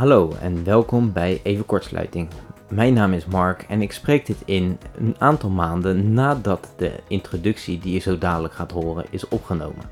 Hallo en welkom bij Even Kortsluiting. Mijn naam is Mark en ik spreek dit in een aantal maanden nadat de introductie die je zo dadelijk gaat horen is opgenomen.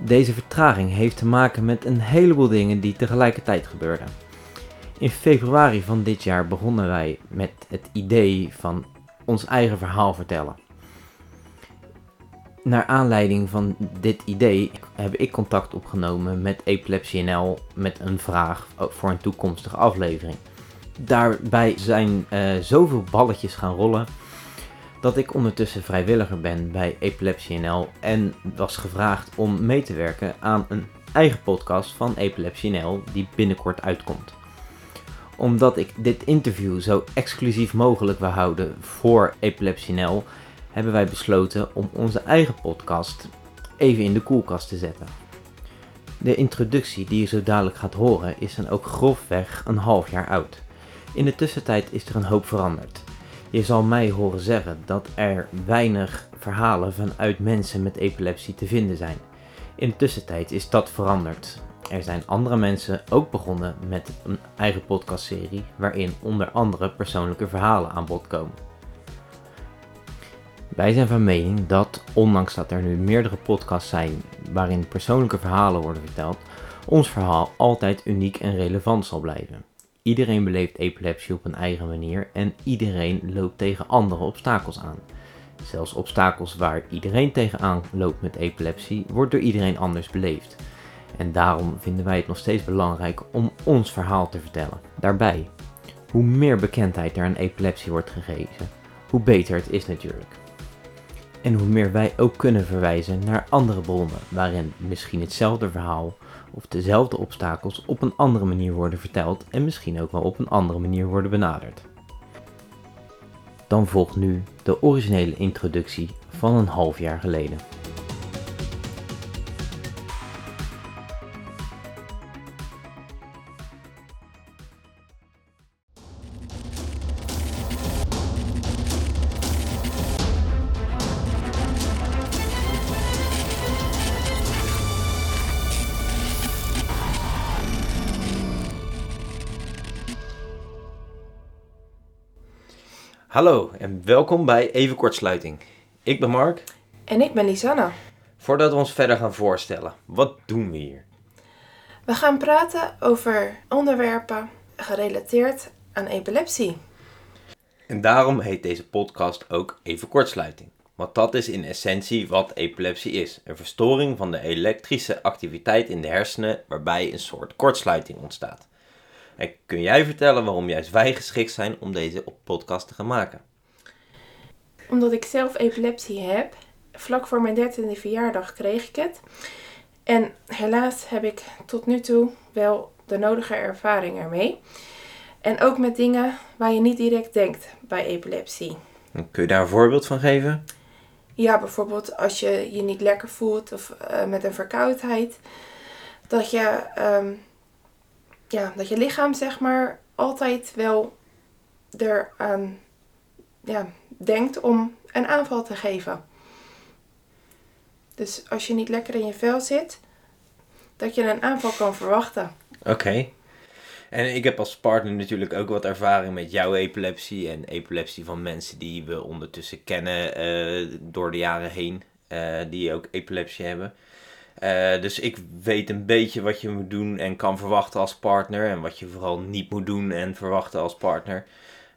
Deze vertraging heeft te maken met een heleboel dingen die tegelijkertijd gebeurden. In februari van dit jaar begonnen wij met het idee van ons eigen verhaal vertellen. Naar aanleiding van dit idee heb ik contact opgenomen met Epilepsie NL met een vraag voor een toekomstige aflevering. Daarbij zijn uh, zoveel balletjes gaan rollen dat ik ondertussen vrijwilliger ben bij Epilepsie NL en was gevraagd om mee te werken aan een eigen podcast van Epilepsie NL die binnenkort uitkomt. Omdat ik dit interview zo exclusief mogelijk wil houden voor Epilepsie NL, hebben wij besloten om onze eigen podcast even in de koelkast te zetten. De introductie die je zo dadelijk gaat horen is dan ook grofweg een half jaar oud. In de tussentijd is er een hoop veranderd. Je zal mij horen zeggen dat er weinig verhalen vanuit mensen met epilepsie te vinden zijn. In de tussentijd is dat veranderd. Er zijn andere mensen ook begonnen met een eigen podcastserie waarin onder andere persoonlijke verhalen aan bod komen. Wij zijn van mening dat, ondanks dat er nu meerdere podcasts zijn waarin persoonlijke verhalen worden verteld, ons verhaal altijd uniek en relevant zal blijven. Iedereen beleeft epilepsie op een eigen manier en iedereen loopt tegen andere obstakels aan. Zelfs obstakels waar iedereen tegenaan loopt met epilepsie, wordt door iedereen anders beleefd. En daarom vinden wij het nog steeds belangrijk om ons verhaal te vertellen. Daarbij, hoe meer bekendheid er aan epilepsie wordt gegeven, hoe beter het is natuurlijk. En hoe meer wij ook kunnen verwijzen naar andere bronnen waarin misschien hetzelfde verhaal of dezelfde obstakels op een andere manier worden verteld en misschien ook wel op een andere manier worden benaderd. Dan volgt nu de originele introductie van een half jaar geleden. Hallo en welkom bij Even Kortsluiting. Ik ben Mark. En ik ben Lisanna. Voordat we ons verder gaan voorstellen, wat doen we hier? We gaan praten over onderwerpen gerelateerd aan epilepsie. En daarom heet deze podcast ook Even Kortsluiting. Want dat is in essentie wat epilepsie is: een verstoring van de elektrische activiteit in de hersenen waarbij een soort kortsluiting ontstaat. En kun jij vertellen waarom juist wij geschikt zijn om deze podcast te gaan maken? Omdat ik zelf epilepsie heb. Vlak voor mijn dertiende verjaardag kreeg ik het. En helaas heb ik tot nu toe wel de nodige ervaring ermee. En ook met dingen waar je niet direct denkt bij epilepsie. Kun je daar een voorbeeld van geven? Ja, bijvoorbeeld als je je niet lekker voelt of uh, met een verkoudheid. Dat je um, ja, dat je lichaam zeg maar altijd wel eraan ja, denkt om een aanval te geven. Dus als je niet lekker in je vel zit, dat je een aanval kan verwachten. Oké. En ik heb als partner natuurlijk ook wat ervaring met jouw epilepsie en epilepsie van mensen die we ondertussen kennen uh, door de jaren heen, uh, die ook epilepsie hebben. Uh, dus ik weet een beetje wat je moet doen en kan verwachten als partner. En wat je vooral niet moet doen en verwachten als partner.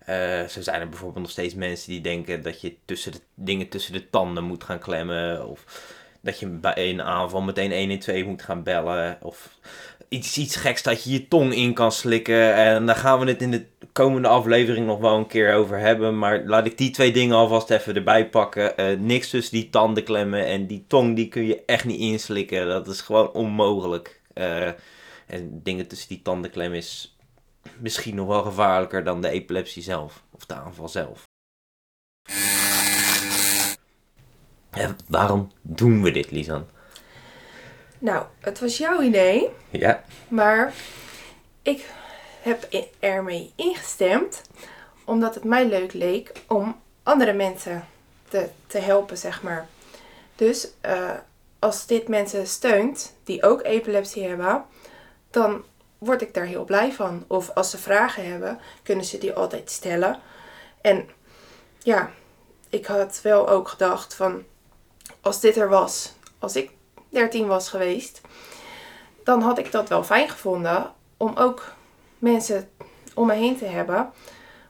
Uh, zo zijn er bijvoorbeeld nog steeds mensen die denken dat je tussen de, dingen tussen de tanden moet gaan klemmen. Of dat je bij een aanval meteen 112 moet gaan bellen. Of iets, iets geks dat je je tong in kan slikken. En daar gaan we het in de komende aflevering nog wel een keer over hebben. Maar laat ik die twee dingen alvast even erbij pakken. Uh, niks tussen die tanden klemmen en die tong die kun je echt niet inslikken. Dat is gewoon onmogelijk. Uh, en dingen tussen die tanden klemmen is misschien nog wel gevaarlijker dan de epilepsie zelf. Of de aanval zelf. En waarom doen we dit, Lisan? Nou, het was jouw idee. Ja. Maar ik heb ermee ingestemd omdat het mij leuk leek om andere mensen te, te helpen, zeg maar. Dus uh, als dit mensen steunt die ook epilepsie hebben, dan word ik daar heel blij van. Of als ze vragen hebben, kunnen ze die altijd stellen. En ja, ik had wel ook gedacht van, als dit er was, als ik 13 was geweest, dan had ik dat wel fijn gevonden om ook mensen om me heen te hebben.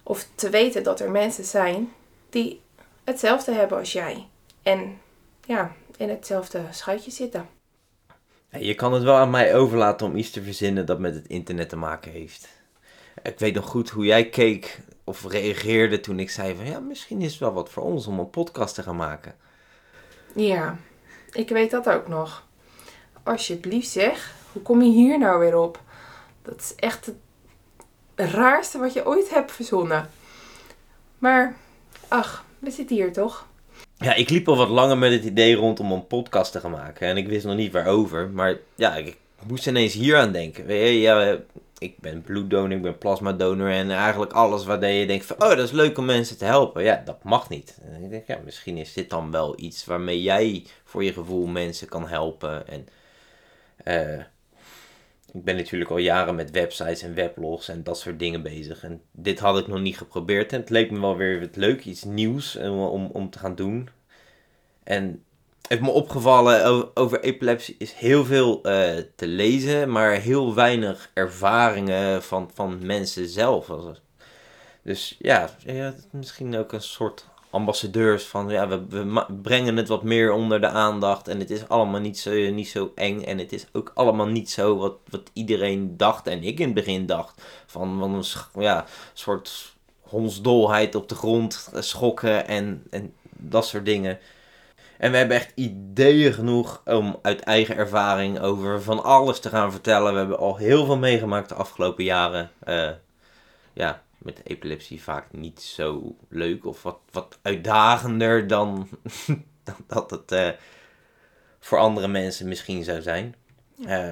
Of te weten dat er mensen zijn die hetzelfde hebben als jij. En ja, in hetzelfde schuitje zitten. Je kan het wel aan mij overlaten om iets te verzinnen dat met het internet te maken heeft. Ik weet nog goed hoe jij keek of reageerde toen ik zei van ja, misschien is het wel wat voor ons om een podcast te gaan maken. Ja, ik weet dat ook nog. Alsjeblieft zeg, hoe kom je hier nou weer op? Dat is echt het raarste wat je ooit hebt verzonnen. Maar, ach, we zitten hier toch? Ja, ik liep al wat langer met het idee rond om een podcast te gaan maken. En ik wist nog niet waarover. Maar ja, ik moest ineens hier aan denken. Ja, ik ben bloeddonor, ik ben plasmadonor. En eigenlijk alles waar je denkt van, oh, dat is leuk om mensen te helpen. Ja, dat mag niet. En ik denk, ja, misschien is dit dan wel iets waarmee jij voor je gevoel mensen kan helpen. En uh, ik ben natuurlijk al jaren met websites en weblogs en dat soort dingen bezig. En dit had ik nog niet geprobeerd. En het leek me wel weer wat leuk, iets nieuws om, om te gaan doen. En heeft me opgevallen over epilepsie is heel veel uh, te lezen, maar heel weinig ervaringen van, van mensen zelf. Dus ja, ja, misschien ook een soort ambassadeurs van ja, we, we brengen het wat meer onder de aandacht en het is allemaal niet zo, niet zo eng en het is ook allemaal niet zo wat, wat iedereen dacht en ik in het begin dacht van, van een ja, soort hondsdolheid op de grond schokken en, en dat soort dingen. En we hebben echt ideeën genoeg om uit eigen ervaring over van alles te gaan vertellen. We hebben al heel veel meegemaakt de afgelopen jaren. Uh, ja, met epilepsie vaak niet zo leuk of wat, wat uitdagender dan, dan dat het uh, voor andere mensen misschien zou zijn. Uh,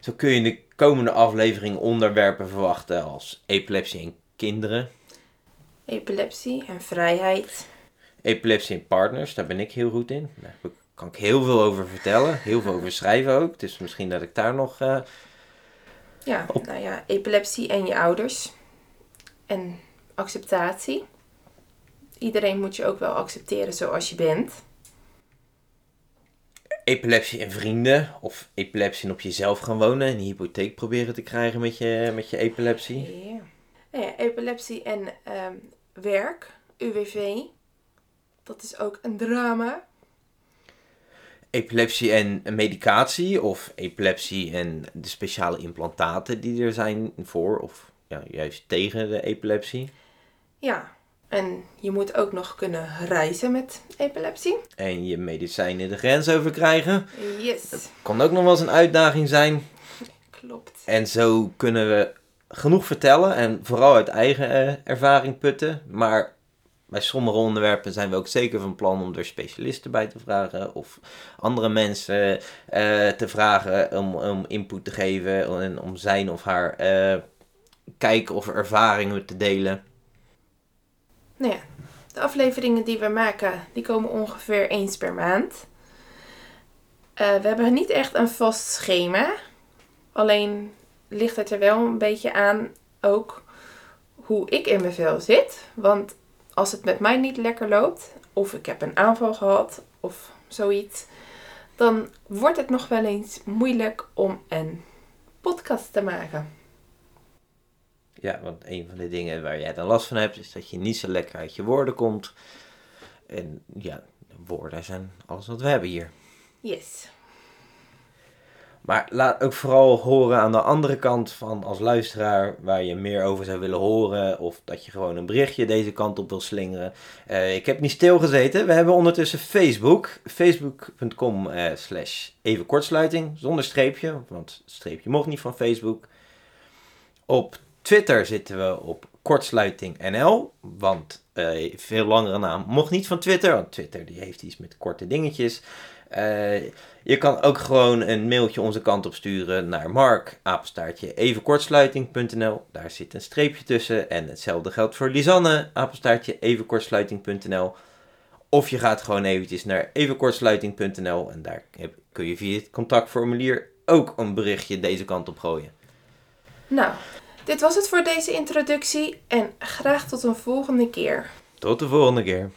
zo kun je in de komende aflevering onderwerpen verwachten als epilepsie in kinderen. Epilepsie en vrijheid. Epilepsie in partners, daar ben ik heel goed in. Daar kan ik heel veel over vertellen, heel veel over schrijven ook. Dus misschien dat ik daar nog. Uh, ja, nou ja, epilepsie en je ouders en acceptatie. Iedereen moet je ook wel accepteren zoals je bent. Epilepsie en vrienden of epilepsie op jezelf gaan wonen en een hypotheek proberen te krijgen met je, met je epilepsie. Ja. Nou ja, epilepsie en ehm, werk, UWV, dat is ook een drama. Epilepsie en medicatie of epilepsie en de speciale implantaten die er zijn voor of ja, juist tegen de epilepsie. Ja, en je moet ook nog kunnen reizen met epilepsie. En je medicijnen de grens over krijgen. Yes. Dat kan ook nog wel eens een uitdaging zijn. Klopt. En zo kunnen we genoeg vertellen en vooral uit eigen eh, ervaring putten. Maar bij sommige onderwerpen zijn we ook zeker van plan om er specialisten bij te vragen of andere mensen uh, te vragen om, om input te geven en om zijn of haar uh, kijken of ervaringen te delen. Nou ja, de afleveringen die we maken, die komen ongeveer eens per maand. Uh, we hebben niet echt een vast schema. Alleen ligt het er wel een beetje aan ook hoe ik in mijn vel zit. Want als het met mij niet lekker loopt, of ik heb een aanval gehad of zoiets, dan wordt het nog wel eens moeilijk om een podcast te maken. Ja, want een van de dingen waar jij dan last van hebt, is dat je niet zo lekker uit je woorden komt. En ja, woorden zijn alles wat we hebben hier. Yes. Maar laat ook vooral horen aan de andere kant van als luisteraar waar je meer over zou willen horen. Of dat je gewoon een berichtje deze kant op wil slingeren. Uh, ik heb niet stilgezeten. We hebben ondertussen Facebook. Facebook.com uh, slash even kortsluiting. Zonder streepje. Want streepje mocht niet van Facebook. Op Twitter zitten we op kortsluiting NL. Want uh, veel langere naam mocht niet van Twitter. Want Twitter die heeft iets met korte dingetjes. Uh, je kan ook gewoon een mailtje onze kant op sturen naar Mark, apenstaartje evenkortsluiting.nl. Daar zit een streepje tussen. En hetzelfde geldt voor Lisanne, apenstaartje evenkortsluiting.nl. Of je gaat gewoon eventjes naar evenkortsluiting.nl en daar kun je via het contactformulier ook een berichtje deze kant op gooien. Nou, dit was het voor deze introductie en graag tot een volgende keer. Tot de volgende keer.